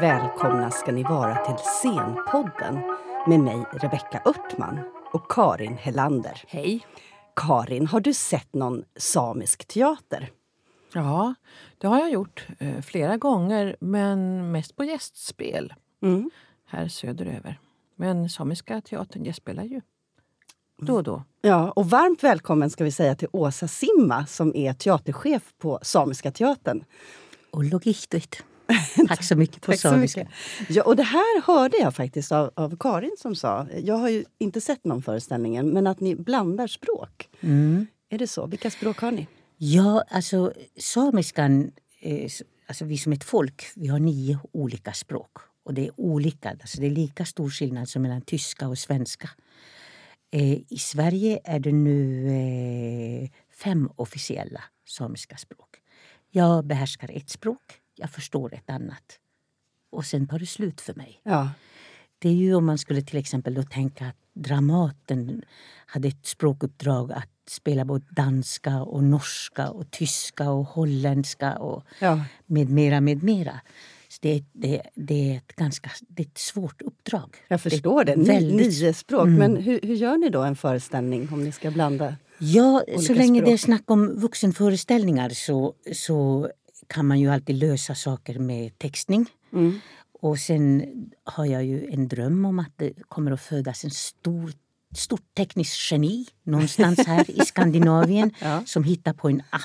Välkomna ska ni vara till Scenpodden med mig Rebecka Örtman och Karin Hellander. Hej. Karin, har du sett någon samisk teater? Ja, det har jag gjort eh, flera gånger, men mest på gästspel Mm. här söderöver. Men Samiska teatern gästspelar ju då och då. Ja, och varmt välkommen ska vi säga till Åsa Simma som är teaterchef på Samiska teatern. Och logistiskt. Tack så mycket på samiska. Ja, och det här hörde jag faktiskt av, av Karin som sa, jag har ju inte sett någon föreställningen, men att ni blandar språk. Mm. Är det så? Vilka språk har ni? Ja, alltså samiskan, eh, alltså vi som ett folk, vi har nio olika språk. Och det är olika, alltså det är lika stor skillnad som mellan tyska och svenska. Eh, I Sverige är det nu eh, fem officiella samiska språk. Jag behärskar ett språk, jag förstår ett annat. Och sen tar det slut för mig. Ja. Det är ju om man skulle till exempel då tänka att Dramaten hade ett språkuppdrag att spela både danska och norska och tyska och holländska och ja. med mera, med mera. Så det, det, det är ett ganska det är ett svårt uppdrag. Jag förstår det. Ni, väldigt- Nio språk. Mm. Men hur, hur gör ni då en föreställning om ni ska blanda? Ja, så länge det är språk. snack om vuxenföreställningar så, så kan man ju alltid lösa saker med textning. Mm. Och sen har jag ju en dröm om att det kommer att födas en stor stort tekniskt geni någonstans här i Skandinavien Ja. som hittar på en app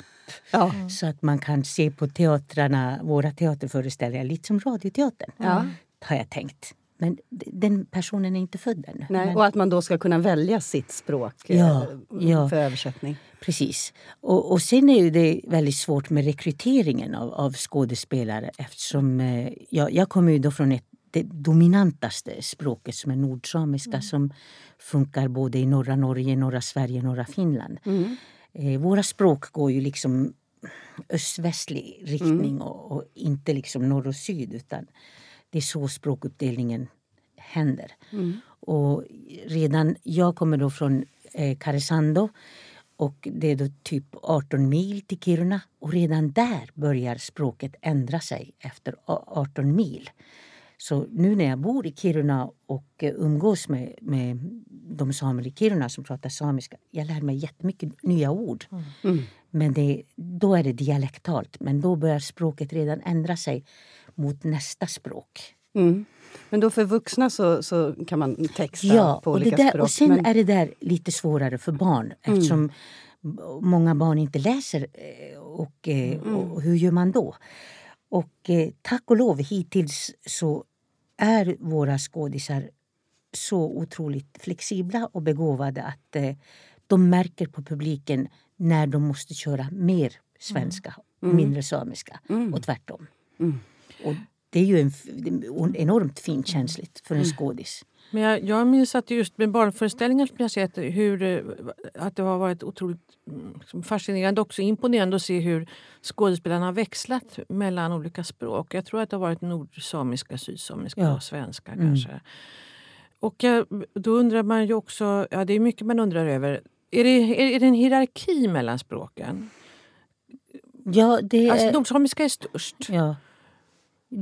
Ja. så att man kan se på teatrarna, våra teaterföreställningar lite som Radioteatern. Ja. Har jag tänkt. Men den personen är inte född ännu. Nej, Men- och att man då ska kunna välja sitt språk eh, Ja, ja. för översättning. Precis. Och, och sen är det väldigt svårt med rekryteringen av, av skådespelare eftersom eh, jag, jag kommer ju då från ett, det dominantaste språket som är nordsamiska som funkar både i norra Norge, norra Sverige, norra Finland. Mm. Eh, våra språk går ju liksom öst-västlig riktning och, och inte liksom norr och syd utan det är så språkuppdelningen händer. Och redan, jag kommer då från eh, Karesuando och det är då typ 18 mil till Kiruna och redan där börjar språket ändra sig efter a- 18 mil. Så nu när jag bor i Kiruna och eh, umgås med, med de samer i Kiruna som pratar samiska, jag lär mig jättemycket nya ord. Mm. Men det, då är det dialektalt, men då börjar språket redan ändra sig mot nästa språk. Mm. Men då för vuxna så, så kan man texta Ja, på och, det olika där, språk. och sen men, Mm. är det där lite svårare för barn eftersom b- många barn inte läser. eh, Och, eh, Mm. och hur gör man då? Och eh, tack och lov hittills så är våra skådisar så otroligt flexibla och begåvade att eh, de märker på publiken när de måste köra mer svenska och mindre samiska och tvärtom. Mm. Och det är ju en, enormt finkänsligt för en skådis. Men jag, jag minns att just med barnföreställningar som jag sett hur, eh, att det har varit otroligt mm, liksom fascinerande också imponerande att se hur skådespelarna har växlat mellan olika språk. Jag tror att det har varit nordsamiska, sydsamiska Ja. och svenska kanske. Och jag, då undrar man ju också, ja det är mycket man undrar över. Är det, är, är det en hierarki mellan språken? Ja, det Alltså är, nordsamiska är störst. ja.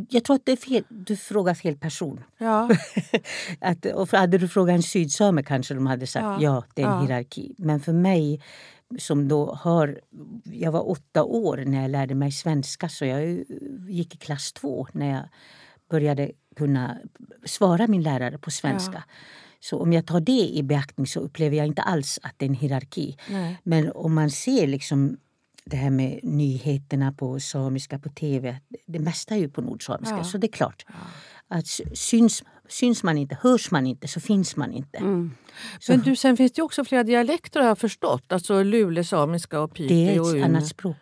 Jag tror att det är fel. du frågar fel person. Ja. Att, och hade du frågat en sydsame kanske de hade sagt ja, Ja. det är en Ja. hierarki. Men för mig som då har... Jag var åtta år när jag lärde mig svenska så jag gick i klass två när jag började kunna svara min lärare på svenska. Så om jag tar det i beaktning så upplever jag inte alls att det är en hierarki. Nej. Men om man ser liksom det här med nyheterna på samiska på tv. Det mesta är ju på nordsamiska, Ja. så det är klart. Att sy- syns, syns man inte, hörs man inte, så finns man inte. Mm. Så Men du, sen finns det ju också flera dialekter har jag förstått. Alltså lulesamiska och det är piteå och ett un. annat språk.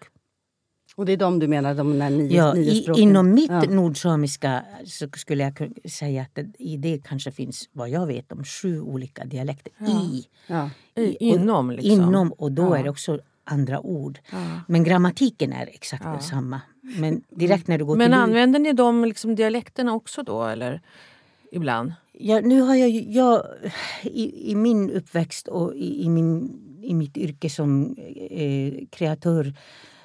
Och det är de du menar, de där nio, Ja, nio i, språken? inom mitt Ja. nordsamiska så skulle jag kunna säga att det, i det kanske finns, vad jag vet, om sju olika dialekter. I, Ja. I, och- inom liksom. Inom, och då Ja. är det också andra ord. Ja. Men grammatiken är exakt Ja. densamma. Men direkt när du går Men till använder ni de liksom dialekterna också då eller? Ibland? Ja, nu har jag, jag i, i min uppväxt och i, i, min, i mitt yrke som eh, kreatör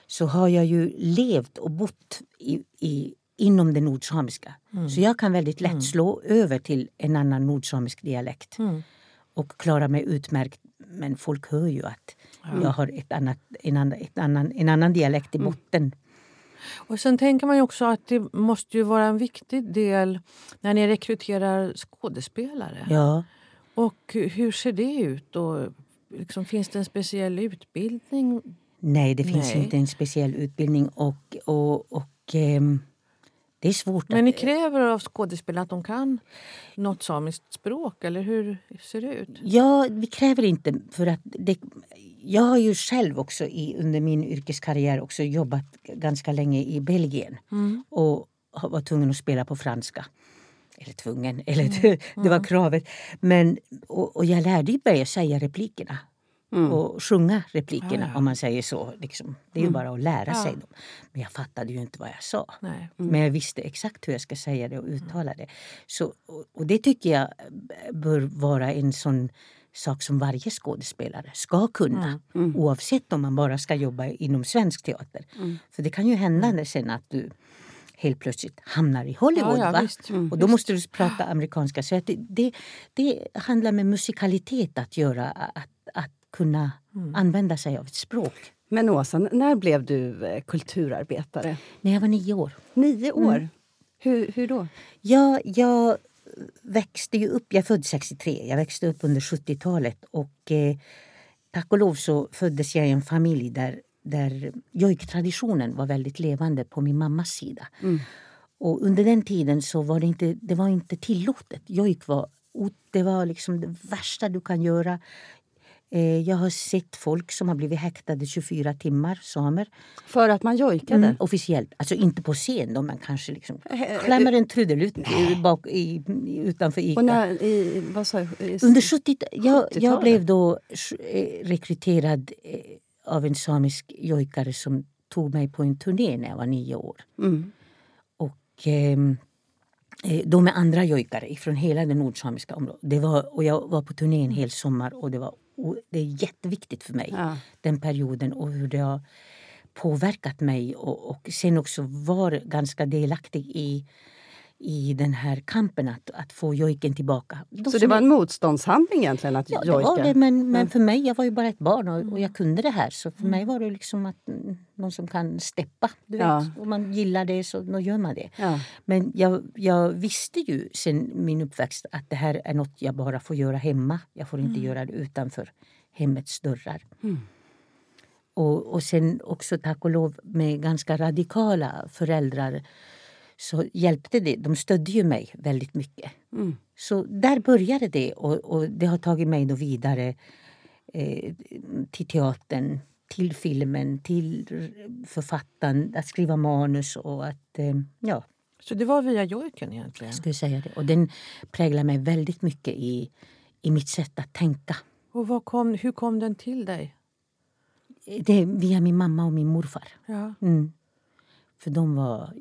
så har jag ju levt och bott i, i inom det nordsamiska. Så jag kan väldigt lätt slå över till en annan nordsamisk dialekt och klara mig utmärkt. Men folk hör ju att jag har ett annat, en, annan, ett annan, en annan dialekt i botten. Och sen tänker man ju också att det måste ju vara en viktig del när ni rekryterar skådespelare. Ja. Och hur ser det ut? Och liksom, finns det en speciell utbildning? Nej, det finns Nej. inte en speciell utbildning. Och, och, och ehm, det är svårt. Men ni att, kräver av skådespelare att de kan något samiskt språk, eller hur ser det ut? Ja, vi kräver inte för att det, jag har ju själv också i, under min yrkeskarriär också jobbat ganska länge i Belgien och har- var tvungen att spela på franska. Eller tvungen, eller det, det var kravet. Men, och, och jag lärde mig att säga replikerna. Och sjunga replikerna Ja, ja. om man säger så. Liksom. Det är ju bara att lära sig dem. Men jag fattade ju inte vad jag sa. Nej. Men jag visste exakt hur jag ska säga det och uttala det. Så, och, och det tycker jag bör vara en sån sak som varje skådespelare ska kunna. Oavsett om man bara ska jobba inom svensk teater. För det kan ju hända när sen att du helt plötsligt hamnar i Hollywood. Ja, ja, visst. Och då måste du prata amerikanska. Så det, det, det handlar med musikalitet att göra. Att, att kunna använda sig av ett språk. Men Åsa, när blev du eh, kulturarbetare? När jag var nio år. Nio år? Hur, hur då? Ja, jag växte ju upp, jag är född 63, jag växte upp under 70-talet och eh, tack och lov så föddes jag i en familj där, där jojktraditionen var väldigt levande på min mammas sida. Och under den tiden så var det inte, det var inte tillåtet. Jojk var, det var liksom det värsta du kan göra. Eh, jag har sett folk som har blivit häktade 24 timmar, samer. För att man jojkade? Mm, officiellt. Alltså inte på scen då, men kanske liksom klämmer en trudelutt bak, i, utanför Ica. Och när, i, vad sa jag? Under 70 jag, jag 70-talet? blev då eh, rekryterad eh, av en samisk jojkare som tog mig på en turné när jag var nio år. Mm. Och ehm, eh, då med andra jojkare från hela det nordsamiska området. Det var, och jag var på turné en hel sommar och det, var, det är jätteviktigt för mig. Ja. Den perioden och hur det har påverkat mig och, och sen också var ganska delaktig i, i den här kampen att, att få jojken tillbaka. De Så det var en motståndshandling egentligen att Ja, det jojka? var det, men, men för mig, jag var ju bara ett barn och, och jag kunde det här. Så för mig var det liksom att mm, någon som kan steppa. Du vet, Ja. Om man gillar det så då gör man det. Ja. Men jag, jag visste ju sen min uppväxt att det här är något jag bara får göra hemma. Jag får inte göra det utanför hemmets dörrar. Och, och sen också tack och lov med ganska radikala föräldrar så hjälpte det. De stödde ju mig väldigt mycket. Mm. Så där började det och, och det har tagit mig då vidare eh, till teatern, till filmen, till författaren, att skriva manus och att, eh, ja, Så det var via jojken egentligen? jag skulle säga det. Och den präglar mig väldigt mycket i, i mitt sätt att tänka. Och kom, hur kom den till dig? Det är via min mamma och min morfar. Ja. Mm. För de var...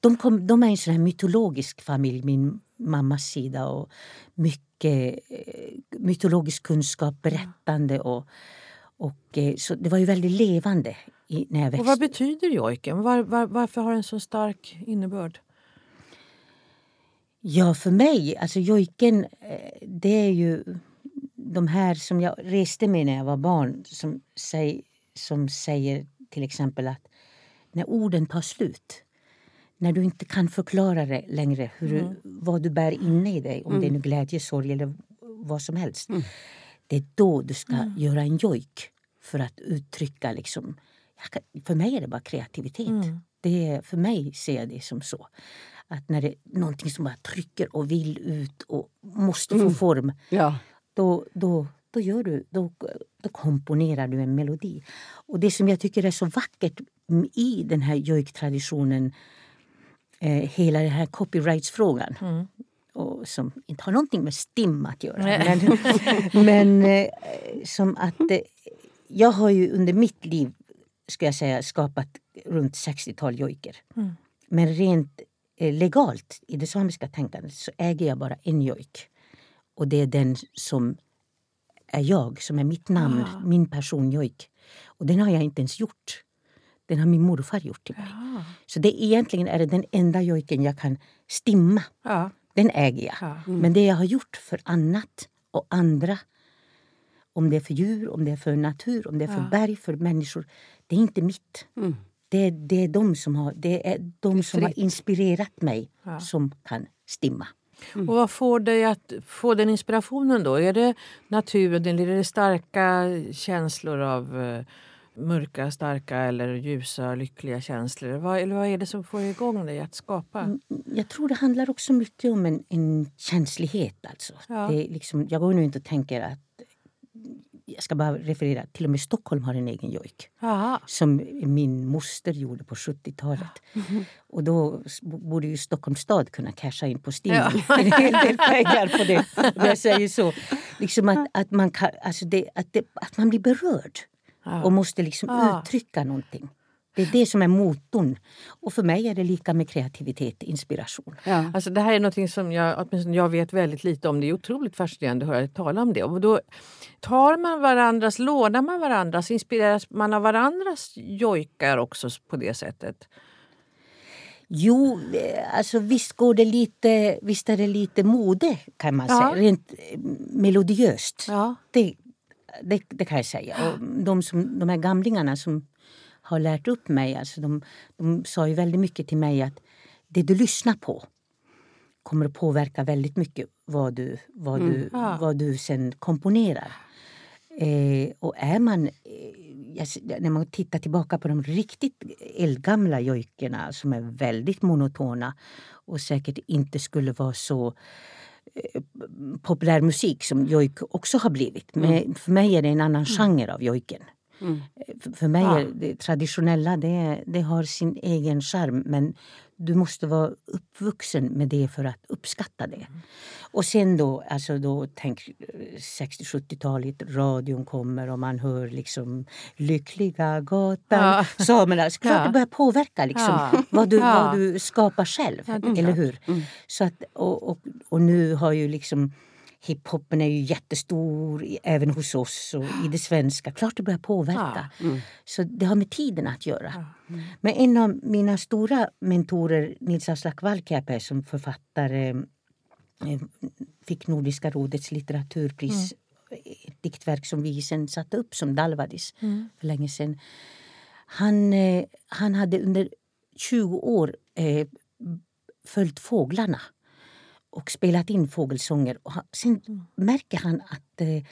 De, kom, de är en sån här mytologisk familj, min mammas sida. Och mycket eh, mytologisk kunskap, berättande. Och, och, eh, så det var ju väldigt levande i, när jag växte Och vad betyder jojken? Var, var, varför har den så stark innebörd? Ja, för mig, alltså jojken, eh, det är ju de här som jag reste med när jag var barn som, säg, som säger till exempel att när orden tar slut, när du inte kan förklara det längre hur du, vad du bär inne i dig, om det är nu glädje, sorg eller vad som helst. Det är då du ska göra en jojk för att uttrycka liksom, kan, för mig är det bara kreativitet. Det är, för mig ser jag det som så. Att när det är någonting som bara trycker och vill ut och måste få form Ja. då, då, då, gör du, då, då komponerar du en melodi. Och det som jag tycker är så vackert i den här jojktraditionen eh, hela den här copyrights-frågan och som inte har någonting med STIM att göra. Men, men eh, som att eh, jag har ju under mitt liv ska jag säga, skapat runt 60-tal jojker. Men rent eh, legalt i det samiska tänkandet så äger jag bara en jojk. Och det är den som är jag, som är mitt namn, min person jojk. Och den har jag inte ens gjort. Den har min morfar gjort till mig. Ja. Så det egentligen är det den enda jojken jag kan stimma. Ja. Den äger jag. Ja. Men det jag har gjort för annat och andra om det är för djur, om det är för natur, om det är för Ja. berg, för människor. Det är inte mitt. Mm. Det, är- det är de som har, det är de som har inspirerat mig Ja. som kan stimma. Och vad får dig att få den inspirationen då? Är det naturen eller är det starka känslor av eh, mörka, starka eller ljusa, lyckliga känslor? Vad, eller vad är det som får igång dig att skapa? Mm, Jag tror det handlar också mycket om en, en känslighet. Alltså. Ja. Det är liksom, jag går nu inte och tänker att jag ska bara referera, till och med Stockholm har en egen jojk. Som min moster gjorde på 70-talet. Och då borde ju Stockholms stad kunna casha in på Stim Ja. en hel del pengar på det. Om jag säger så. Liksom att, att, man kan, alltså det, att, det, att man blir berörd Ja. och måste liksom Ja. uttrycka någonting. Det är det som är motorn. Och för mig är det lika med kreativitet, inspiration. Ja. Alltså det här är något som jag, åtminstone jag vet väldigt lite om. Det är otroligt fascinerande att höra dig tala om det. Och då tar man varandras, lånar man varandras, inspireras man av varandras jojkar också på det sättet? Jo, alltså visst går det lite, visst är det lite mode kan man Ja. säga. Rent melodiöst. Ja. Det, det, det kan jag säga. Och de, som, de här gamlingarna som har lärt upp mig, alltså de, de sa ju väldigt mycket till mig att det du lyssnar på kommer att påverka väldigt mycket vad du, vad du, Ja. vad du sen komponerar. Eh, och är man, eh, när man tittar tillbaka på de riktigt eldgamla jojkerna som är väldigt monotona och säkert inte skulle vara så eh, populär musik som jojk också har blivit. Men för mig är det en annan genre av jojken. Mm. För- mig är det traditionella, det, det har sin egen charm men du måste vara uppvuxen med det för att uppskatta det. Och sen då, alltså då tänk eh, 60-70-talet, radion kommer och man hör liksom Lyckliga gatan, Ja. samerna. Så klart Ja. det börjar påverka liksom, Ja. vad, du, Ja. vad du skapar själv. Eller klart. hur? Mm. Så att, och, och, och nu har ju liksom hiphopen är ju jättestor även hos oss och i det svenska. Klart det börjar påverka. Mm. Så det har med tiden att göra. Ja. Men en av mina stora mentorer, Nils Aslak Valkeapää, som författare eh, fick Nordiska rådets litteraturpris. Ett diktverk som vi sen satte upp som Dalvadis Mm. för länge sedan. Han, eh, han hade under 20 år eh, följt fåglarna och spelat in fågelsånger. Och sen märker han att, eh,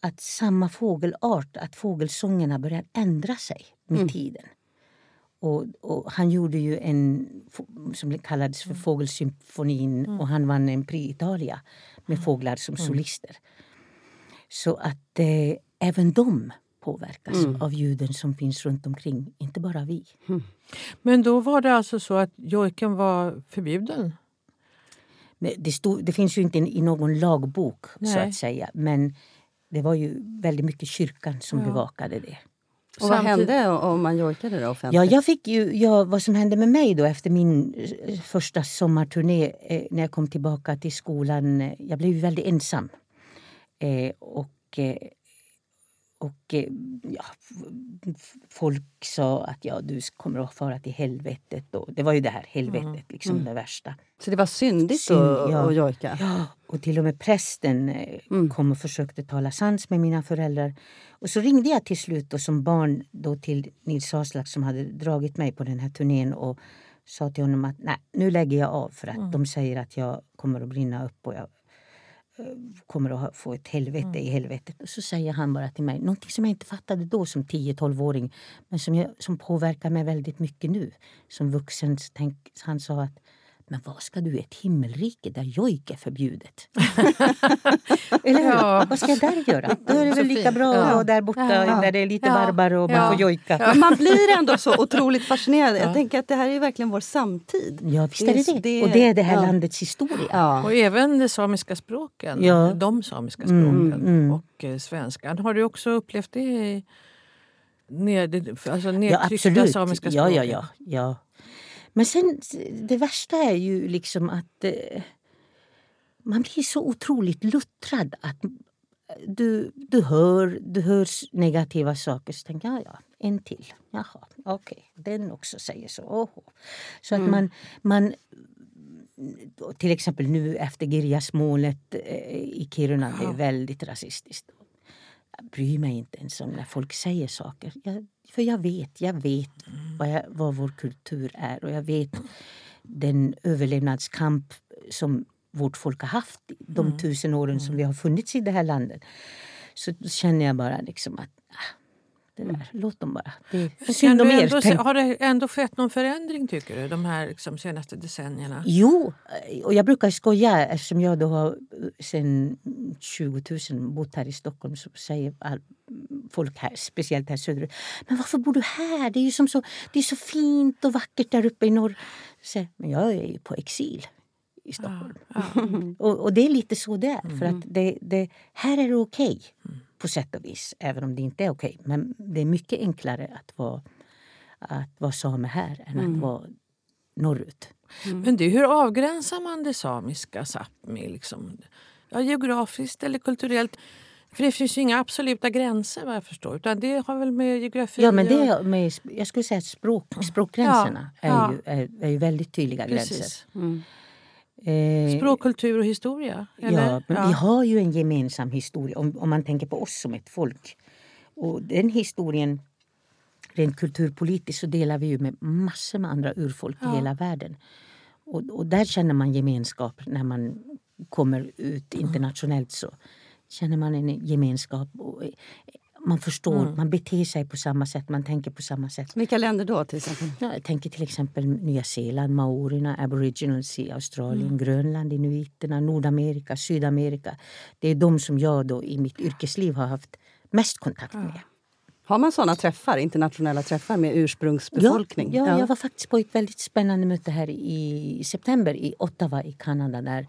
att samma fågelart, att fågelsångerna börjar ändra sig med tiden. Och, och han gjorde ju en som kallades för Fågelsymfonin och han vann en Prix Italia med fåglar som solister. Så att eh, även de påverkas av ljuden som finns runt omkring, inte bara vi. Men då var det alltså så att jojken var förbjuden? Det, stod, det finns ju inte i någon lagbok så Nej. att säga men det var ju väldigt mycket kyrkan som Ja. bevakade det. Och vad Samtidigt- hände om man jojkade då offentligt? Ja, jag fick ju, ja, vad som hände med mig då efter min eh, första sommarturné eh, när jag kom tillbaka till skolan. Eh, jag blev ju väldigt ensam. Eh, och eh, och eh, ja, folk sa att ja, du kommer att fara till helvetet. Och det var ju det här helvetet, liksom det värsta. Så det var syndigt Synd, att ja. jojka? Ja, och till och med prästen eh, Mm. kom och försökte tala sans med mina föräldrar. Och så ringde jag till slut då, som barn då till Nils Aslak som hade dragit mig på den här turnén och sa till honom att nej, nu lägger jag av för att de säger att jag kommer att brinna upp och jag kommer att få ett helvete i helvetet. Så säger han bara till mig någonting som jag inte fattade då som 10-12-åring men som, jag, som påverkar mig väldigt mycket nu som vuxen. Så Tänk, han sa att men vad ska du i ett himmelrike där jojk är förbjudet? Eller hur? Ja. Vad ska jag där göra? Då är det väl lika bra att Ja. vara där borta Ja. där det är lite Ja. varmare och man Ja. får jojka. Man blir ändå så otroligt fascinerad. Jag tänker att det här är verkligen vår samtid. Ja, visst är det det. Det- Och det är det här ja. landets historia. Ja. Och även de samiska språken, Ja. de samiska Mm, språken mm. och eh, svenskan. Har du också upplevt det i ned, alltså Ja, nedtryckta absolut. samiska Ja, språken? ja, ja, ja. Men sen, det värsta är ju liksom att eh, man blir så otroligt luttrad att du, du, hör, du hör negativa saker så tänker jag, ja, en till. Jaha, okej, den också säger så. Oho. Så att man, man till exempel nu efter Girjasmålet eh, i Kiruna, det är väldigt rasistiskt. Jag bryr mig inte ens om när folk säger saker. Jag, för jag vet, jag vet vad, jag, vad vår kultur är och jag vet den överlevnadskamp som vårt folk har haft de tusen åren som vi har funnits i det här landet. Så känner jag bara liksom att det där, låt dem bara. Det är synd om er. ändå, se- har det ändå skett någon förändring tycker du, de här liksom, senaste decennierna? Jo, och jag brukar skoja eftersom jag då har sen 20 000 bott här i Stockholm så säger all, folk här, speciellt här söderut, men varför bor du här? Det är ju som så, det är så fint och vackert där uppe i norr. Så, men jag är ju på exil i Stockholm. Och, och det är lite så det är. För att det, det, här är det okej på sätt och vis, även om det inte är okej. Men det är mycket enklare att vara, att vara same här än att vara norrut. Men du, hur avgränsar man det samiska Sápmi? Liksom? Ja, geografiskt eller kulturellt? För det finns ju inga absoluta gränser vad jag förstår. Utan det har väl med geografi Ja, men det är med, jag skulle säga att språk, språkgränserna Ja, är, ja. Ju, är, är ju väldigt tydliga gränser. Precis. Eh, Språk, kultur och historia? Eller? Ja, men vi har ju en gemensam historia om, om man tänker på oss som ett folk. Och den historien, rent kulturpolitiskt, så delar vi ju med massor med andra urfolk i hela världen. Och, och där känner man gemenskap när man kommer ut internationellt. så känner man en gemenskap. Och, man förstår, man beter sig på samma sätt, man tänker på samma sätt. Vilka länder då till exempel? Ja, jag tänker till exempel Nya Zeeland, maorierna, aboriginals i Australien, Grönland, inuiterna, Nordamerika, Sydamerika. Det är de som jag då i mitt yrkesliv har haft mest kontakt med. Har man såna träffar, internationella träffar med ursprungsbefolkning? Ja, ja, jag var faktiskt på ett väldigt spännande möte här i september i Ottawa i Kanada där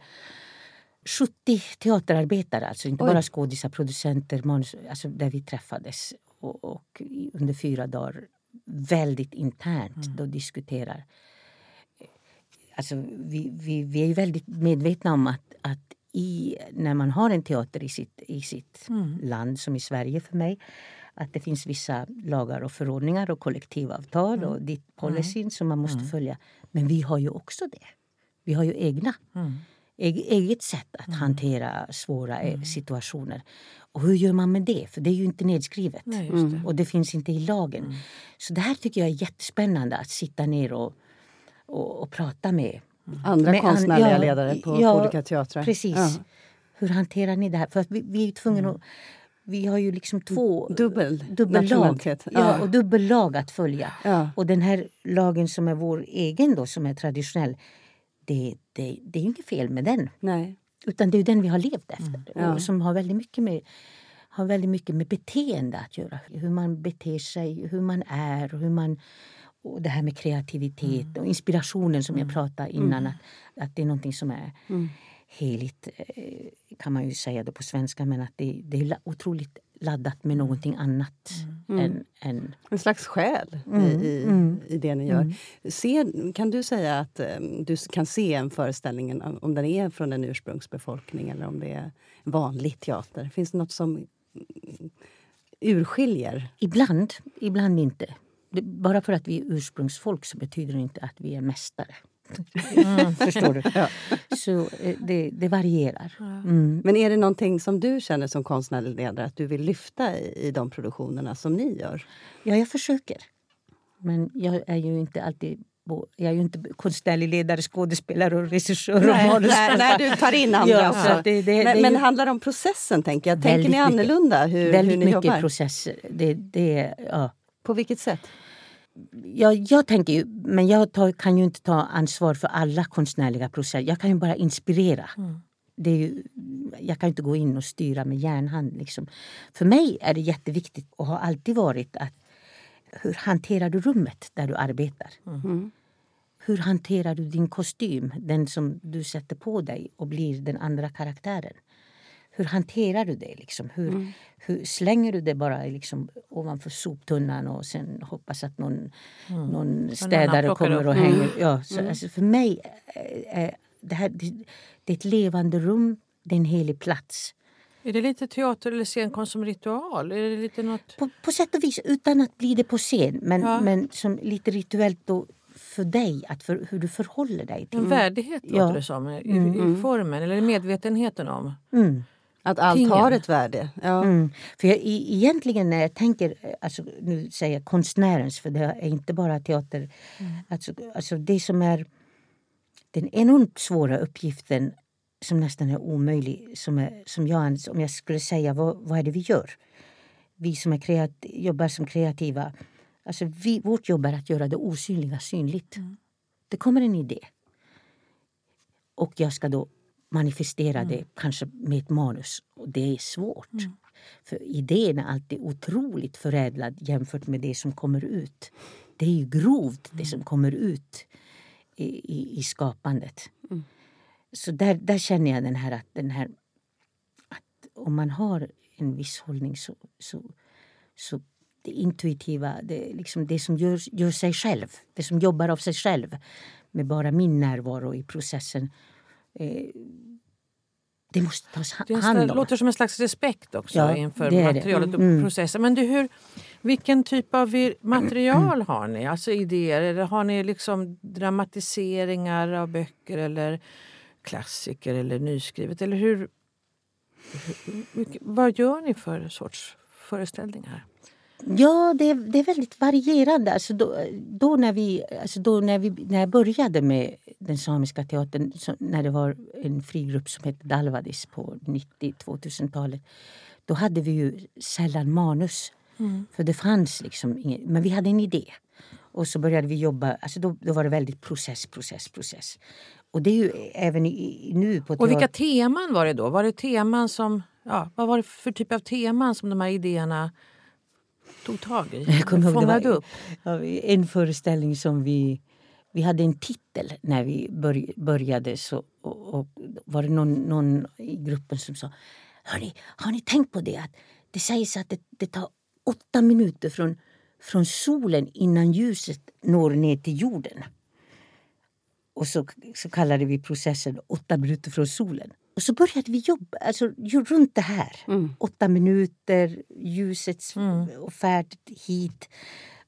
70 teaterarbetare, alltså inte Oj. bara skådisar, producenter, manus, alltså där vi träffades och, och under fyra dagar väldigt internt då diskuterar. Alltså, vi, vi, vi är ju väldigt medvetna om att, att i, när man har en teater i sitt, i sitt land, som i Sverige för mig, att det finns vissa lagar och förordningar och kollektivavtal och ditt policyn som man måste följa. Men vi har ju också det. Vi har ju egna. Eg, eget sätt att hantera svåra eh, situationer. Och hur gör man med det? För det är ju inte nedskrivet. Nej, just det. Och det finns inte i lagen. Så det här tycker jag är jättespännande att sitta ner och, och, och prata med. Andra med an- konstnärliga ja, ledare på, ja, på olika teatrar? Precis. Ja. Hur hanterar ni det här? För att vi, vi är tvungna att... Vi har ju liksom två Dubbel dubbellag. Ja, Ja. och dubbellag att följa. Ja. Och den här lagen som är vår egen då, som är traditionell, det, det, det är ju inget fel med den. Nej. Utan det är den vi har levt efter. Mm. Och som har väldigt mycket med har väldigt mycket med beteende att göra. Hur man beter sig, hur man är och hur man... Och det här med kreativitet Mm. och inspirationen som jag pratade innan. Att, att det är någonting som är Mm. heligt, eh, kan man ju säga då på svenska. Men att det, det är otroligt laddat med någonting annat Mm. än, än En slags själ i, i, i det ni gör. Ser, kan du säga att eh, du kan se en föreställning, om den är från en ursprungsbefolkning eller om det är vanlig teater? Finns det något som mm, urskiljer? Ibland, ibland inte. Det, bara för att vi är ursprungsfolk så betyder det inte att vi är mästare. Förstår du? Så eh, det, det varierar. Mm. Men är det någonting som du känner som konstnärlig ledare att du vill lyfta i, i de produktionerna som ni gör? Ja, jag försöker. Men jag är ju inte alltid jag är ju inte konstnärlig ledare, skådespelare och regissör och nej, manusförfattare. nej, du tar in andra Ja, också. det- det- men det men ju- handlar det om processen? tänker jag? Tänker ni annorlunda hur, Väldigt hur ni mycket jobbar? processer. Det, det, ja. På vilket sätt? Jag, jag tänker ju, men jag tar, kan ju inte ta ansvar för alla konstnärliga processer. Jag kan ju bara inspirera. Det är ju, jag kan ju inte gå in och styra med järnhand. Liksom. För mig är det jätteviktigt och har alltid varit att hur hanterar du rummet där du arbetar? Hur hanterar du din kostym, den som du sätter på dig och blir den andra karaktären? Hur hanterar du det? Liksom? Hur, hur Slänger du det bara liksom ovanför soptunnan och sen hoppas att någon, någon städare plockar kommer upp. och hänger? Ja, så, alltså, för mig är, är det här det, det är ett levande rum, det är en helig plats. Är det lite teater eller scenkonst som ritual? Är det lite något... På, på sätt och vis, utan att bli det på scen, men, Ja. men som lite rituellt då för dig, att för, hur du förhåller dig till En värdighet Ja. låter det som i, i formen, eller medvetenheten om. Mm. Att allt Tingen. har ett värde. Ja. Mm. För jag, i, egentligen när jag tänker, alltså, nu säger jag konstnärens, för det är inte bara teater. Alltså, alltså det som är den enormt svåra uppgiften som nästan är omöjlig, som, är, som jag, om jag skulle säga vad, vad är det vi gör? Vi som är kreat, jobbar som kreativa, alltså vi, vårt jobb är att göra det osynliga synligt. Det kommer en idé. Och jag ska då manifestera det kanske med ett manus. Och det är svårt. För idén är alltid otroligt förädlad jämfört med det som kommer ut. Det är ju grovt det som kommer ut i, i, i skapandet. Så där, där känner jag den här att, den här att om man har en viss hållning så, så, så det intuitiva, det, liksom det som gör, gör sig själv, det som jobbar av sig själv med bara min närvaro i processen. Eh, det måste tas Det hand om. låter som en slags respekt också Ja, inför det det. materialet och Mm. processen. Men du, hur, vilken typ av material har ni? Alltså idéer? Eller har ni liksom dramatiseringar av böcker eller klassiker eller nyskrivet? Eller hur, hur, vad gör ni för sorts föreställningar? Ja, det, är- det är väldigt varierande. Alltså då, då, när, vi, alltså då när, vi, när jag började med den samiska teatern, så, när det var en frigrupp som hette Dalvadis på 90-2000-talet, då hade vi ju sällan manus. För det fanns liksom inget, men vi hade en idé. Och så började vi jobba, alltså då, då var det väldigt process, process, process. Och det är ju även i, nu på Och vilka teman var det då? Var det teman som, ja, vad var det för typ av teman som de här idéerna tog tag i? Jag kommer ihåg, det fångade var upp? en föreställning som vi... Vi hade en titel när vi börj, började. Så, och, och var det någon, någon i gruppen som sa Hörni, har ni tänkt på det? att Det sägs att det, det tar åtta minuter från, från solen innan ljuset når ner till jorden. Och så, så kallade vi processen åtta minuter från solen. Och så började vi jobba alltså, runt det här. Åtta minuter, ljusets och färdigt hit.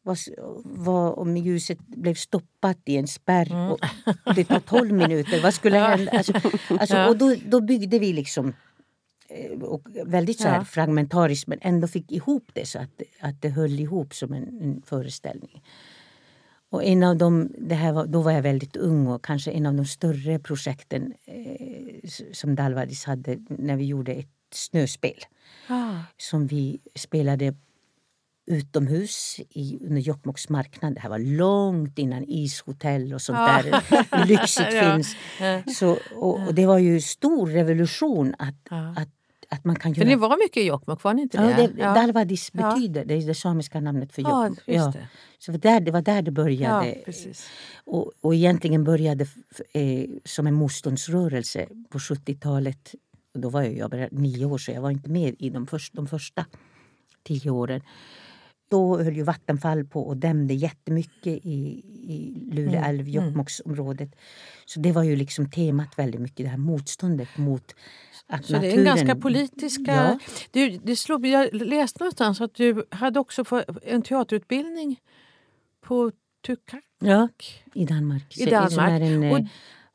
Vad, vad om ljuset blev stoppat i en spärr och det tar tolv minuter? Vad skulle hända? Alltså, alltså, och då, då byggde vi liksom eh, väldigt så här Ja. fragmentariskt men ändå fick ihop det så att, att det höll ihop som en, en föreställning. Och en av dem, det här var, då var jag väldigt ung och kanske en av de större projekten eh, som Dalvadis hade när vi gjorde ett snöspel Ah. som vi spelade utomhus i, under Jokkmokks marknad. Det här var långt innan ishotell och sånt Ah. där lyxigt Ja. finns. Så, och, och det var ju stor revolution att, Ja. att, att man kan För ni var mycket i Jokkmokk, var ni inte Ja, det? det, Dalvadis betyder, det är det samiska namnet för Ja, Jokkmokk. just det. Så det, där, det var där det började. Ja. Och, och egentligen började eh, som en motståndsrörelse på 70-talet. Och då var jag, jag bara nio år så jag var inte med i de, först, de första tio åren. Då höll ju Vattenfall på och dämde jättemycket i, i Lule älv, Jokkmokksområdet. Så det var ju liksom temat väldigt mycket, det här motståndet mot att Så det är naturen... en ganska politiska... Ja. Du, det slog, jag läste någonstans att du hade också en teaterutbildning på Tukak. Ja, i Danmark. I Danmark. En, eh, Och-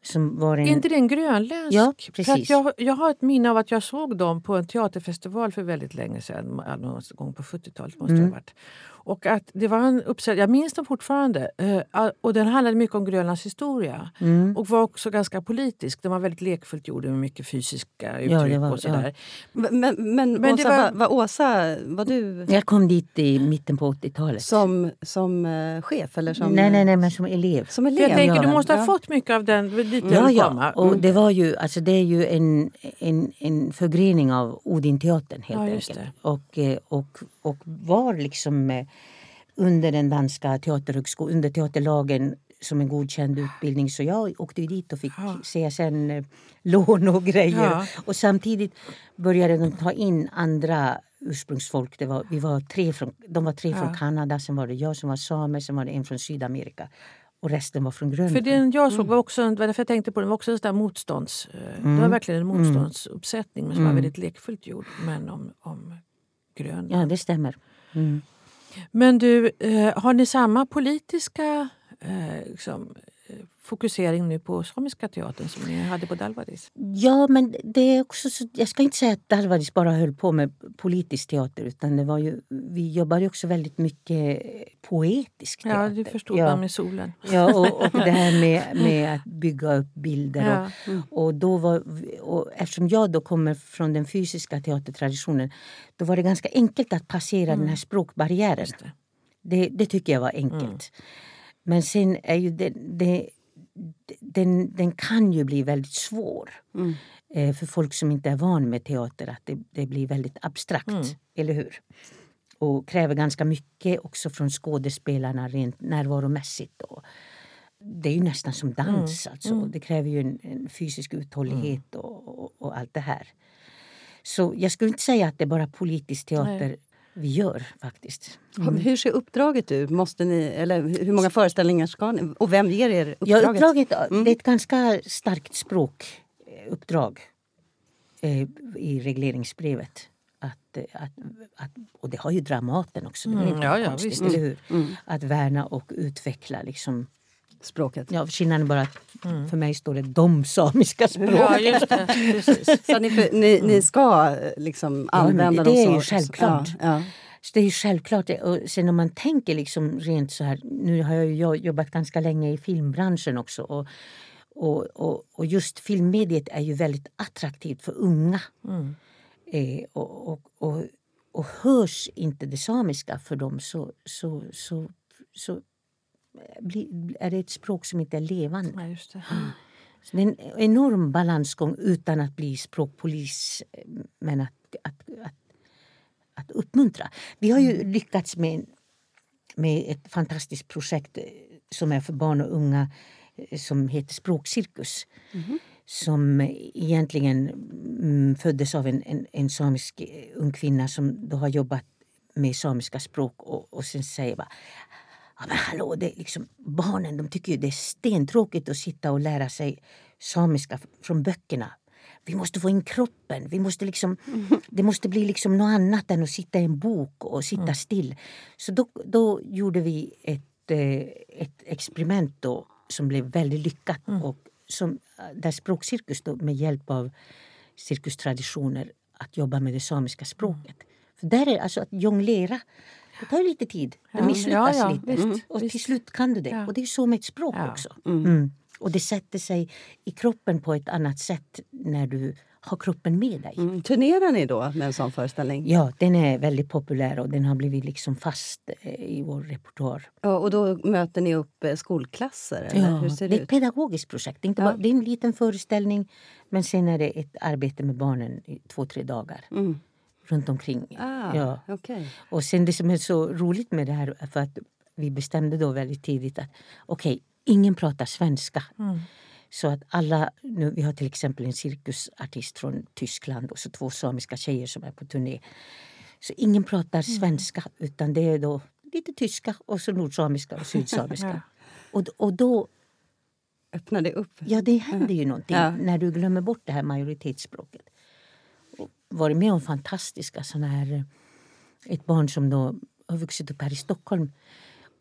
som var en... Är inte det en grönländsk? Ja, För att precis. jag, jag har ett minne av att jag såg dem på en teaterfestival för väldigt länge sedan. Någon gång på 70-talet måste det Mm. ha varit. Och att det var en uppsättning, jag minns den fortfarande. eh, Och den handlade mycket om Grönlands historia. Mm. Och var också ganska politisk. Den var väldigt lekfullt gjord med mycket fysiska uttryck Ja, det var- och sådär. Men, men, men, det Åsa, var- var... Var, Åsa, var du Jag kom dit i mitten på 80-talet. som, som eh, chef? Eller som, nej, nej, nej, men som elev. Som För elev? jag tänker, ja. du måste ha Ja. fått mycket av den dit Ja, ja, ja. komma. Och det, var ju, alltså det är ju en, en, en förgrening av Odinteatern helt Ja, just enkelt. det. Och, eh, och, och var liksom eh, under den danska teaterhögskolan, under teaterlagen som en godkänd utbildning. Så jag åkte dit och fick Ja. CSN-lån och grejer. Ja. Och samtidigt började de ta in andra ursprungsfolk. Det var, vi var tre från, de var tre från Ja. Kanada, sen var det jag som var same, sen var det en från Sydamerika. och resten var från Grönland. För den jag såg var också, var därför jag tänkte på den, var också en motstånds... eh, Det var verkligen en motståndsuppsättning men som var väldigt lekfullt gjord. Men om, om Grönland. Ja, det stämmer. Mm. Men du, eh, har ni samma politiska eh, liksom, fokusering nu på Samiska teatern som ni hade på Dalvadis? Ja, men det är också så, jag ska inte säga att Dalvadis bara höll på med politisk teater utan det var ju, vi jobbade också väldigt mycket poetisk teater. Ja, det förstod ja. med solen. Ja, och, och det här med, med att bygga upp bilder. Ja. Och, och då var, och eftersom jag då kommer från den fysiska teatertraditionen då var det ganska enkelt att passera den här språkbarriären. Just det. Det, det tycker jag var enkelt. Men sen är ju det, det, den, den kan ju bli väldigt svår eh, för folk som inte är van med teater. Att det, det blir väldigt abstrakt, eller hur? Och kräver ganska mycket också från skådespelarna rent närvaromässigt. Och det är ju nästan som dans. Alltså. Det kräver ju en, en fysisk uthållighet och, och, och allt det här. Så jag skulle inte säga att det är bara politisk teater vi gör faktiskt. Hur ser uppdraget ut? Måste ni, eller hur många föreställningar ska ni? Och vem ger er Ja, uppdraget? uppdraget, Det är ett ganska starkt språkuppdrag eh, i regleringsbrevet. Att, eh, att, att, och det har ju Dramaten också. Det är Mm, inte ja, ja, konstigt, eller hur? Att värna och utveckla. Liksom, Språket. ja, skillnaden är bara att för mig står det de samiska språk. Ja, just det. Precis. Så ni, för, ni, ni ska liksom använda det dem är så? ju självklart. Ja, ja. Så det är ju självklart. Och sen om man tänker liksom rent så här. Nu har jag jobbat ganska länge i filmbranschen också. Och, och, och, och just filmmediet är ju väldigt attraktivt för unga. Eh, och, och, och, och hörs inte det samiska för dem så, så, så, så är det ett språk som inte är levande. Ja, just det. Så det är en enorm balansgång utan att bli språkpolis men att, att, att, att uppmuntra. Vi har ju lyckats med, med ett fantastiskt projekt eh, som är för barn och unga eh, som heter Språkcirkus. Som egentligen mm, föddes av en, en, en samisk eh, ung kvinna som då har jobbat med samiska språk och, och sen säger bara Ja, men hallå, det liksom, barnen de tycker ju det är stentråkigt att sitta och lära sig samiska från böckerna. Vi måste få in kroppen. Vi måste liksom, det måste bli liksom något annat än att sitta i en bok och sitta still. Så då, då gjorde vi ett, eh, ett experiment då, som blev väldigt lyckat. Och som, där Språkcirkus då, med hjälp av cirkustraditioner att jobba med det samiska språket. För där är alltså att jonglera. Det tar lite tid. Det Ja, misslyckas ja, ja, lite. visst, Mm. och till slut kan du det. Ja. Och det är så med ett språk också. Mm. Och det sätter sig i kroppen på ett annat sätt när du har kroppen med dig. Mm. Turnerar ni då med en sån föreställning? Ja, den är väldigt populär och den har blivit liksom fast eh, i vår repertoar. Ja, och då möter ni upp eh, skolklasser? Eller? Ja, Hur ser det det är ett pedagogiskt projekt. Det är, inte Ja. bara, det är en liten föreställning men sen är det ett arbete med barnen i två, tre dagar. Mm. Runt omkring. Ah, Ja. okej. Och sen det som är så roligt med det här, för att vi bestämde då väldigt tidigt att okej, ingen pratar svenska. Så att alla, nu, vi har till exempel en cirkusartist från Tyskland och så två samiska tjejer som är på turné. Så ingen pratar svenska utan det är då lite tyska och så nordsamiska och sydsamiska. och, och då, Öppnar det upp? ja det händer ju någonting Ja. när du glömmer bort det här majoritetsspråket. Varit med om fantastiska såna här eh, ett barn som då har vuxit upp här i Stockholm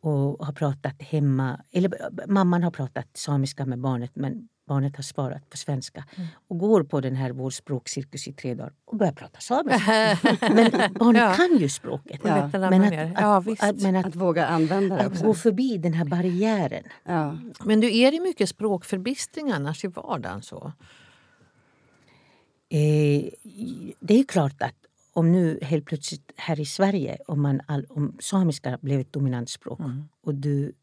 och har pratat hemma, eller eh, mamman har pratat samiska med barnet men barnet har svarat på svenska och går på den här vår språkcirkus i tre dagar och börjar prata samiska. men barnet Ja. kan ju språket. Ja. Att Men lämna ner. Ja, visst. att, men att, Att våga använda det att också? gå förbi den här barriären. Ja. Men du, är det mycket språkförbistring annars i vardagen? Så? Eh, det är klart att om nu helt plötsligt här i Sverige om, man all, om samiska blev ett dominant språk och du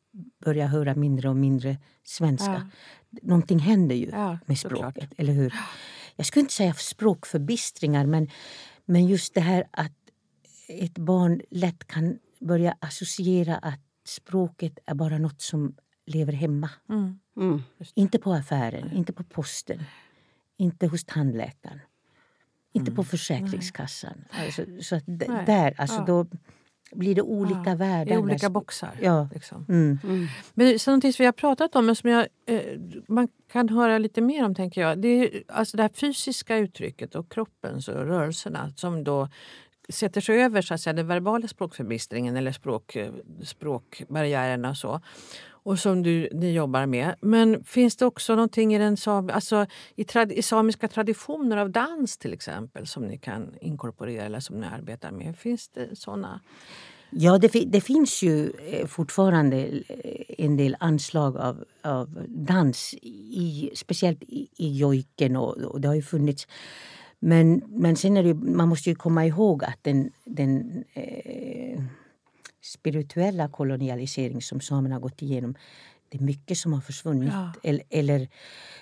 börjar höra mindre och mindre svenska. Någonting händer ju Ja, med såklart. språket, eller hur? Jag skulle inte säga språkförbistringar men, men just det här att ett barn lätt kan börja associera att språket är bara något som lever hemma. Mm. Inte på affären, inte på posten, inte hos tandläkaren. Inte Mm. på Försäkringskassan. Alltså, så där, alltså Ja. då, blir det olika Ja, världar. I olika boxar. Ja. Liksom. Mm. Men så någonting som vi har pratat om, men som jag, eh, man kan höra lite mer om, tänker jag. Det är alltså det här fysiska uttrycket och kroppens och rörelserna som då sätter sig över så att säga, den verbala språkförbistringen eller språk, eh, språkbarriärerna och så. Och som du, ni jobbar med. Men finns det också någonting i, den sam, alltså i, trad, i samiska traditioner av dans till exempel som ni kan inkorporera eller som ni arbetar med? Finns det såna? Ja, det, det finns ju eh, fortfarande eh, en del anslag av, av dans, i, speciellt i, i jojken och, och det har ju funnits. Men, men sen är det, man måste ju komma ihåg att den, den eh, spirituella kolonialisering som samerna har gått igenom det är mycket som har försvunnit. Ja. Eller, eller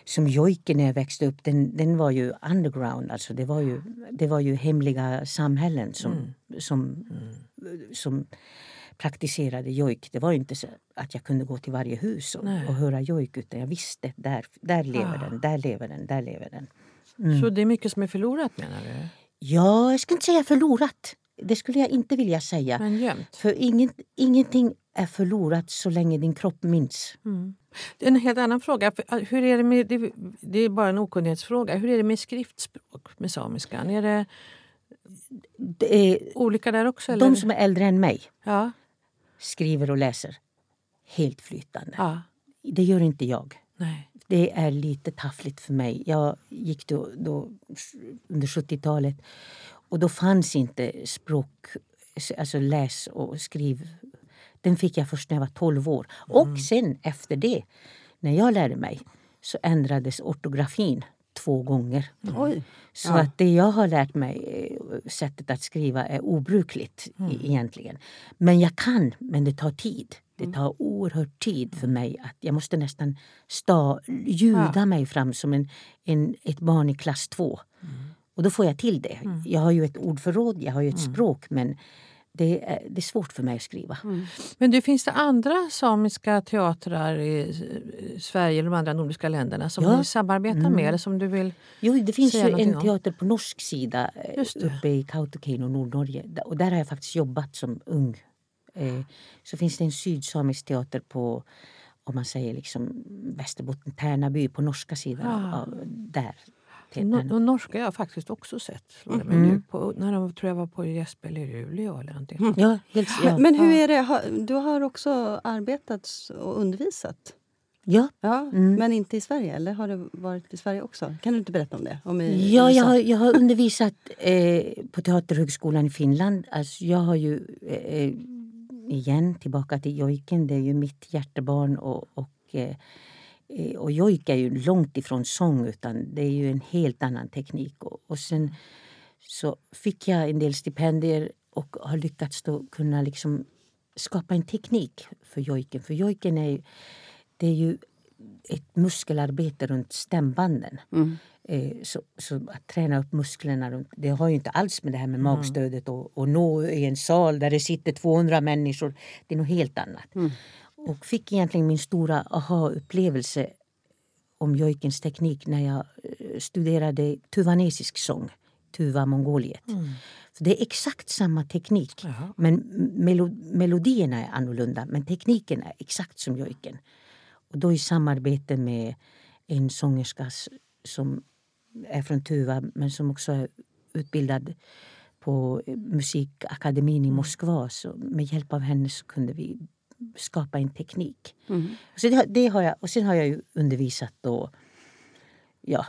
som jojken när jag växte upp, den, den var ju underground. Alltså det, var ju, det var ju hemliga samhällen som, som, som praktiserade jojk. Det var ju inte så att jag kunde gå till varje hus och, och höra jojk utan jag visste där, där lever Ah. den, där lever den, där lever den. Så det är mycket som är förlorat menar du? Ja, jag skulle inte säga förlorat. Det skulle jag inte vilja säga. Men gömt? För inget, ingenting är förlorat så länge din kropp minns. Är En helt annan fråga. Uh, Hur är det, med, det, det är bara en okunnighetsfråga. Hur är det med skriftspråk med samiskan? Är det Det är, olika där också? Eller? de som är äldre än mig ja, skriver och läser helt flytande. ja, Det gör inte jag. nej. Det är lite taffligt för mig. Jag gick då, då under 70-talet och då fanns inte språk, alltså läs och skriv. Den fick jag först när jag var 12 år. Och sen efter det, när jag lärde mig, så ändrades ortografin två gånger. Oj. Så Ja. att det jag har lärt mig, eh, sättet att skriva, är obrukligt i, egentligen. Men jag kan, men det tar tid. Det tar oerhört tid för mig. att Jag måste nästan sta, ljuda Ja. mig fram som en, en, ett barn i klass två. Och då får jag till det. Jag har ju ett ordförråd, jag har ju ett språk men det är, det är svårt för mig att skriva. Men du, finns det andra samiska teatrar i eh, Sverige eller de andra nordiska länderna som Ja. ni samarbetar med? Eller som du vill... Jo, det finns ju en teater på norsk sida eh, uppe i Kautokeino, Nordnorge. Och där har jag faktiskt jobbat som ung. Eh, så finns det en sydsamisk teater på om man säger liksom Västerbotten, Tärnaby på norska sidan. Ah. Av, där. No, och norska har jag faktiskt också sett. Mm. nu. På, när de tror jag var på Gäspel i Luleå eller någonting. Mm. Ja, helt, ja. Men hur är det? Du har också arbetat och undervisat? ja. Ja, Mm. Men inte i Sverige? Eller har det varit i Sverige också? Kan du inte berätta om det? Om i Ja, jag har, jag har undervisat eh, på Teaterhögskolan i Finland. Alltså, jag har ju, eh, igen, tillbaka till jojken. Det är ju mitt hjärtebarn. Och, och, eh, och jojk är ju långt ifrån sång, utan det är ju en helt annan teknik. Och, och sen så fick jag en del stipendier och har lyckats då kunna liksom skapa en teknik för jojken. För jojken är ju, det är ju ett muskelarbete runt stämbanden. Mm. Eh, så, så att träna upp musklerna, det har ju inte alls med det här med magstödet och, och nå i en sal där det sitter 200 människor. Det är något helt annat. Och fick egentligen min stora aha-upplevelse om jojkens teknik när jag eh, studerade tuvanesisk sång, Tuva Mongoliet. För det är exakt samma teknik, Jaha. men melo melodierna är annorlunda. Men tekniken är exakt som jojken. Och då i samarbete med en sångerska som är från Tuva men som också är utbildad på musikakademin i Moskva. Så med hjälp av henne så kunde vi skapa en teknik. Så det, det har jag, och sen har jag ju undervisat då, ja,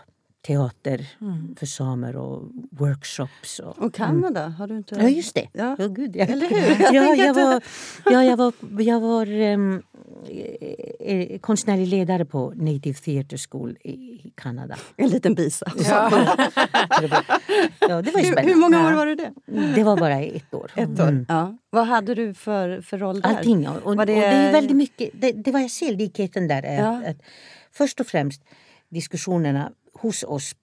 teater för samer och workshops. Och, Och Kanada? Har du inte... Ja, just det. Ja. Ja. gud, jag, Eller hur? Jag ja, jag, var, ja, jag var, jag var ehm, eh, konstnärlig ledare på Native Theatre School i Kanada. En liten bisats. Ja, det var Hur, hur många år var du det? Det var bara ett år. Ett år? Mm. Ja. Vad hade du för, för roll där? Allting. ja. Och, Var och det- det är väldigt mycket, det, det var jag ser likheten där. Är Ja. att, att först och främst diskussionerna hos oss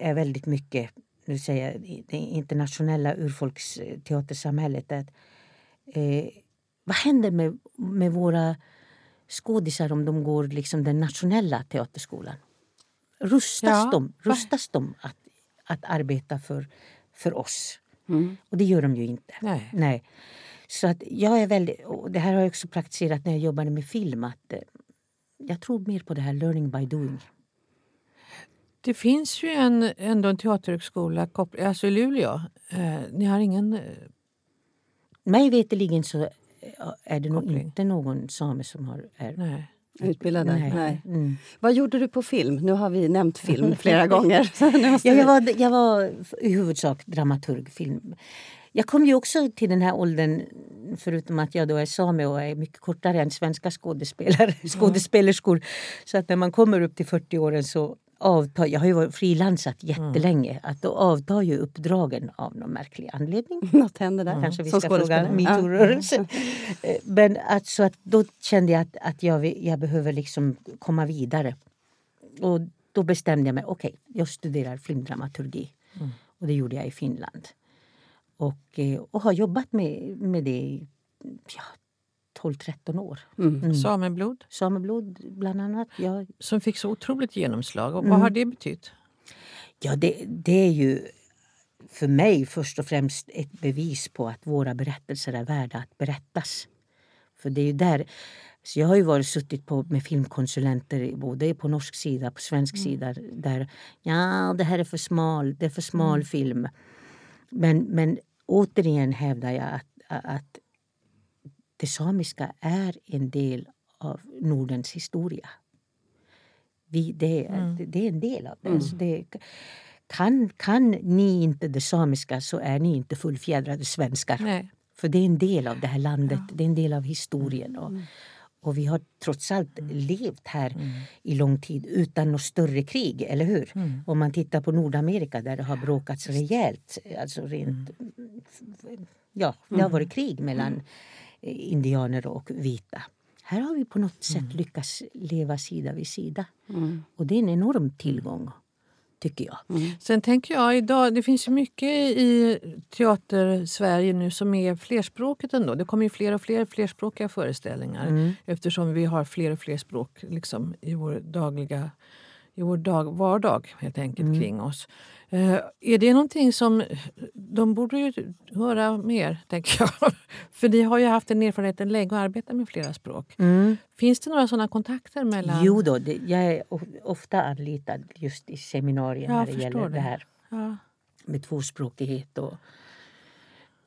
är, väldigt mycket nu säger jag, det internationella urfolksteatersamhället. Att, eh, vad händer med, med våra skådisar om de går liksom den nationella teaterskolan? Rustas Ja. de, rustas de att, att arbeta för, för oss? Mm. Och det gör de ju inte. Nej. Nej. Så att jag är väldigt, och det här har jag också praktiserat när jag jobbade med film. Att, eh, jag tror mer på det här learning by doing. Det finns ju en, ändå en teaterhögskola alltså i Luleå. Eh, ni har ingen... Eh, Mig veterligen så är det nog inte någon same som har, är Nej. utbildad där. Nej. Nej. Mm. Vad gjorde du på film? Nu har vi nämnt film flera gånger. Ja, jag, var, jag var i huvudsak dramaturg, film. Jag kom ju också till den här åldern, förutom att jag då är same och är mycket kortare än svenska skådespelare, skådespelerskor. Så att när man kommer upp till 40 åren så avtar, jag har ju varit frilansat jättelänge, att då avtar ju uppdragen av någon märklig anledning. Något hände där. Kanske vi som ska fråga metoo-rörelsen. Eh, Men att, så att då kände jag att, att jag, jag behöver liksom komma vidare. Och då bestämde jag mig, okej, jag studerar filmdramaturgi. Och det gjorde jag i Finland. Och, eh, och har jobbat med, med det i ja, 12-13 år. Mm. Sameblod Sameblod bland annat. Ja, som fick så otroligt genomslag. Och Mm. Vad har det betytt? Ja, det, det är ju för mig först och främst ett bevis på att våra berättelser är värda att berättas. För det är ju där... Så jag har ju varit suttit på, med filmkonsulenter både på norsk sida och på svensk sida där ja, det här är för smal, det är för smal film. Men, men återigen hävdar jag att, att det samiska är en del av Nordens historia. Vi, det, är, det är en del av det. Så det kan, kan ni inte det samiska så är ni inte fullfjädrade svenskar. Nej. För det är en del av det här landet, det är en del av historien. Och, och vi har trots allt levt här i lång tid utan något större krig, eller hur? Om man tittar på Nordamerika där det har bråkats rejält, alltså rent... Ja, det har varit krig mellan indianer och vita. Här har vi på något sätt lyckats leva sida vid sida. Och det är en enorm tillgång, tycker jag. Sen tänker jag idag, det finns ju mycket i teater-Sverige nu som är flerspråkigt ändå. Det kommer ju fler och fler flerspråkiga föreställningar eftersom vi har fler och fler språk liksom, i vår dagliga i vår dag, vardag helt enkelt kring oss. Eh, är det någonting som... De borde ju höra mer, tänker jag. För ni har ju haft en erfarenhet länge och arbetat med flera språk. Finns det några sådana kontakter mellan... Jo då, det, jag är of- ofta anlitad just i seminarier Jag när det gäller det. det. här Ja. med tvåspråkighet. Och,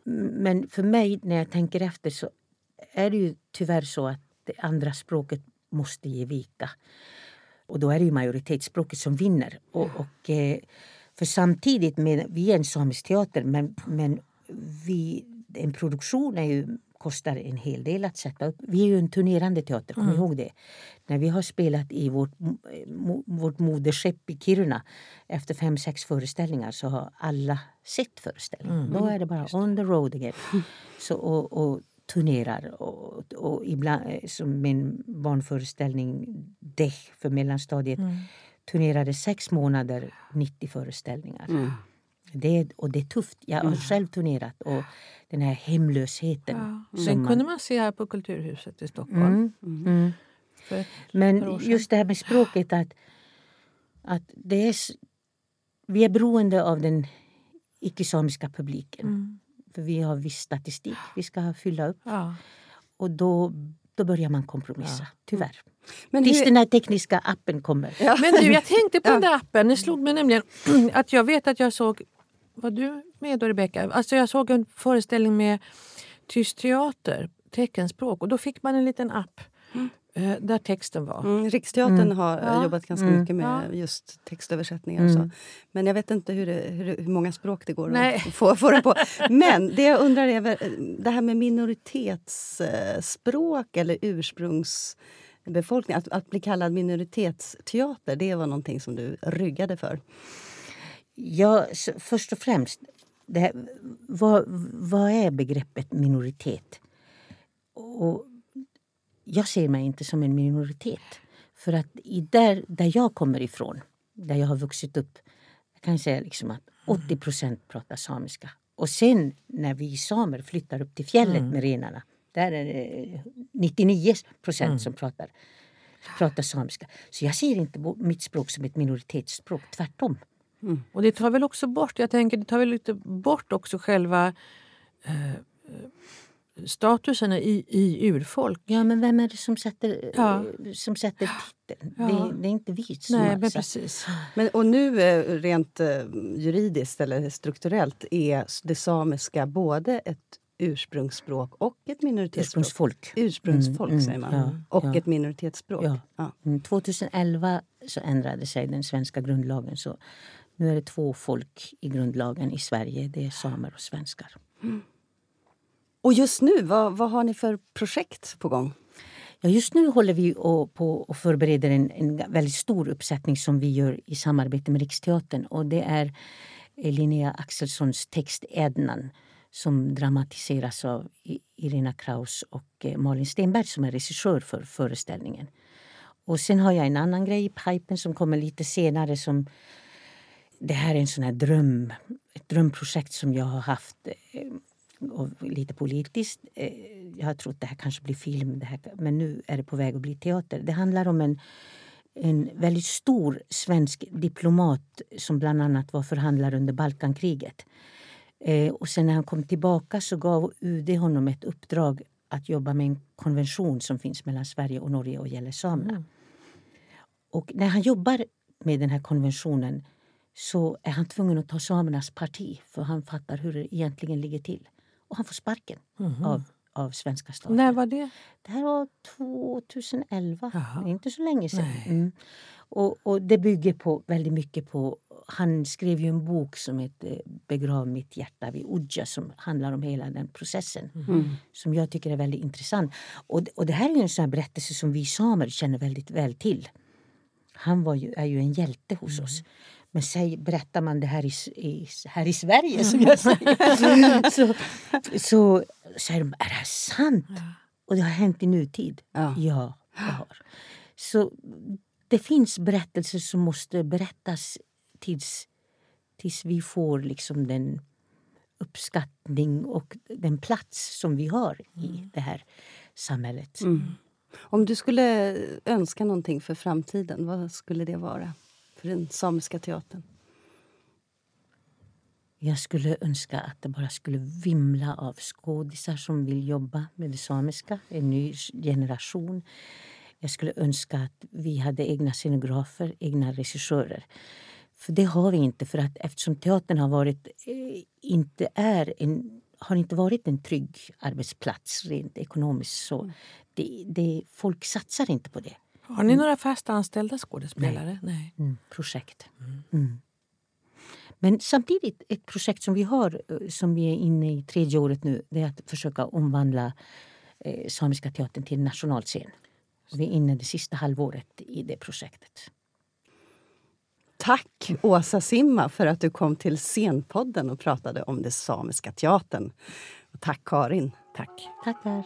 men för mig, när jag tänker efter, så är det ju tyvärr så att det andra språket måste ge vika. Och då är det ju majoritetsspråket som vinner. Och, och, eh, för samtidigt, med, vi är en samisk teater men, men vi, en produktion är ju, kostar en hel del att sätta upp. Vi är ju en turnerande teater, kom ihåg det. När vi har spelat i vårt, vårt moderskepp i Kiruna efter fem, sex föreställningar så har alla sett föreställningen. Då är det bara on the road again. Så, och, och turnerar. Och, och ibland, eh, som min barnföreställning Dech för mellanstadiet turnerade sex månader, 90 föreställningar. Det, är- och det är tufft. Jag har själv turnerat. Och den här hemlösheten. Ja. Den man- kunde man se här på Kulturhuset i Stockholm. Mm, mm. För par år Men sedan. just det här med språket att, att det är, vi är beroende av den icke-samiska publiken. Mm. För vi har viss statistik vi ska fylla upp. Ja. Och då, då börjar man kompromissa, tyvärr. Men Tills hur, den här tekniska appen kommer. Men du, jag tänkte på den där appen. Det slog mig nämligen att jag vet att jag såg... Var du med då, Rebecka? Alltså jag såg en föreställning med tyst teater, teckenspråk. Och då fick man en liten app eh, där texten var. Mm, Riksteatern har eh, Ja. jobbat ganska Mm. mycket med Ja. textöversättningar textöversättningar. och Så. Men jag vet inte hur, det, hur, hur många språk det går Nej. att få, få det på. Men det jag undrar är eh, det här med minoritetsspråk eller ursprungsbefolkning. Att, att bli kallad minoritetsteater, det var någonting som du ryggade för. Ja, först och främst, det här, vad, vad är begreppet minoritet? Och jag ser mig inte som en minoritet. För att i där, där jag kommer ifrån, där jag har vuxit upp, jag kan säga liksom att 80 procent pratar samiska. Och sen när vi samer flyttar upp till fjället med renarna, där är det 99 procent som pratar, pratar samiska. Så jag ser inte mitt språk som ett minoritetsspråk, tvärtom. Och det tar väl också bort, jag tänker, det tar väl lite bort också själva eh, statusen i, i urfolk. Ja, men vem är det som sätter, Ja. eh, som sätter titeln? Ja. Det, det är inte vi som Nej, men precis. Men, och nu eh, rent eh, juridiskt eller strukturellt är det samiska både ett ursprungsspråk och ett minoritetsspråk. Ursprungsfolk. Ursprungsfolk Mm, mm, säger man. ja, och ja. ett minoritetsspråk. Ja. Ja. Mm, 2011 så ändrade sig den svenska grundlagen. Så nu är det två folk i grundlagen i Sverige. Det är samer och svenskar. Och just nu, vad, vad har ni för projekt på gång? Ja, just nu håller vi och, på och förbereder en, en väldigt stor uppsättning som vi gör i samarbete med Riksteatern. Och det är eh, Linnea Axelssons text Ednan som dramatiseras av Irina Kraus och eh, Malin Stenberg som är regissör för föreställningen. Och sen har jag en annan grej i pipen som kommer lite senare som det här är en sån här dröm, ett drömprojekt som jag har haft eh, och lite politiskt. Eh, Jag har trott det här kanske blir film, det här, men nu är det på väg att bli teater. Det handlar om en, en väldigt stor svensk diplomat som bland annat var förhandlare under Balkankriget. Eh, och sen när han kom tillbaka så gav UD honom ett uppdrag att jobba med en konvention som finns mellan Sverige och Norge och gäller samerna. Och när han jobbar med den här konventionen så är han tvungen att ta samernas parti för han fattar hur det egentligen ligger till. Och han får sparken av, av svenska staten. När var det? Det här var 2011, Jaha. Inte så länge sedan. Nej. Mm. Och, och det bygger på väldigt mycket på... Han skrev ju en bok som heter Begrav mitt hjärta vid Udja som handlar om hela den processen. Som jag tycker är väldigt intressant. Och, och det här är ju en sån här berättelse som vi samer känner väldigt väl till. Han var ju, är ju en hjälte hos oss. Men säg, berättar man det här i, i, här i Sverige, som jag säger, så, så säger de är det här sant? Och det har hänt i nutid. Ja. ja det har. Så det finns berättelser som måste berättas tills, tills vi får liksom den uppskattning och den plats som vi har i det här samhället. Om du skulle önska någonting för framtiden, vad skulle det vara? För den samiska teatern? Jag skulle önska att det bara skulle vimla av skådisar som vill jobba med det samiska, en ny generation. Jag skulle önska att vi hade egna scenografer, egna regissörer. För det har vi inte, för att eftersom teatern har varit, eh, inte är en, har inte varit en trygg arbetsplats rent ekonomiskt. Så det, det, folk satsar inte på det. Har ni några fast anställda skådespelare? Nej. Mm, projekt. Mm. Men samtidigt, ett projekt som vi har, eh, som vi är inne i tredje året nu, det är att försöka omvandla eh, Samiska teatern till en nationalscen. Och vi är inne det sista halvåret i det projektet. Tack Åsa Simma för att du kom till Scenpodden och pratade om den samiska teatern. Och tack Karin. Tack. Tackar.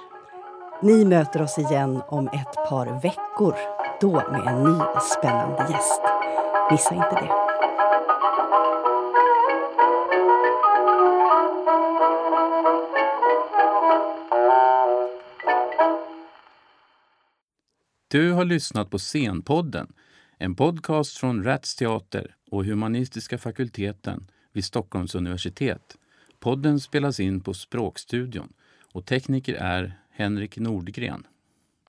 Ni möter oss igen om ett par veckor. Då med en ny spännande gäst. Missa inte det. Du har lyssnat på Scenpodden, en podcast från Rats Teater och Humanistiska fakulteten vid Stockholms universitet. Podden spelas in på Språkstudion och tekniker är Henrik Nordgren.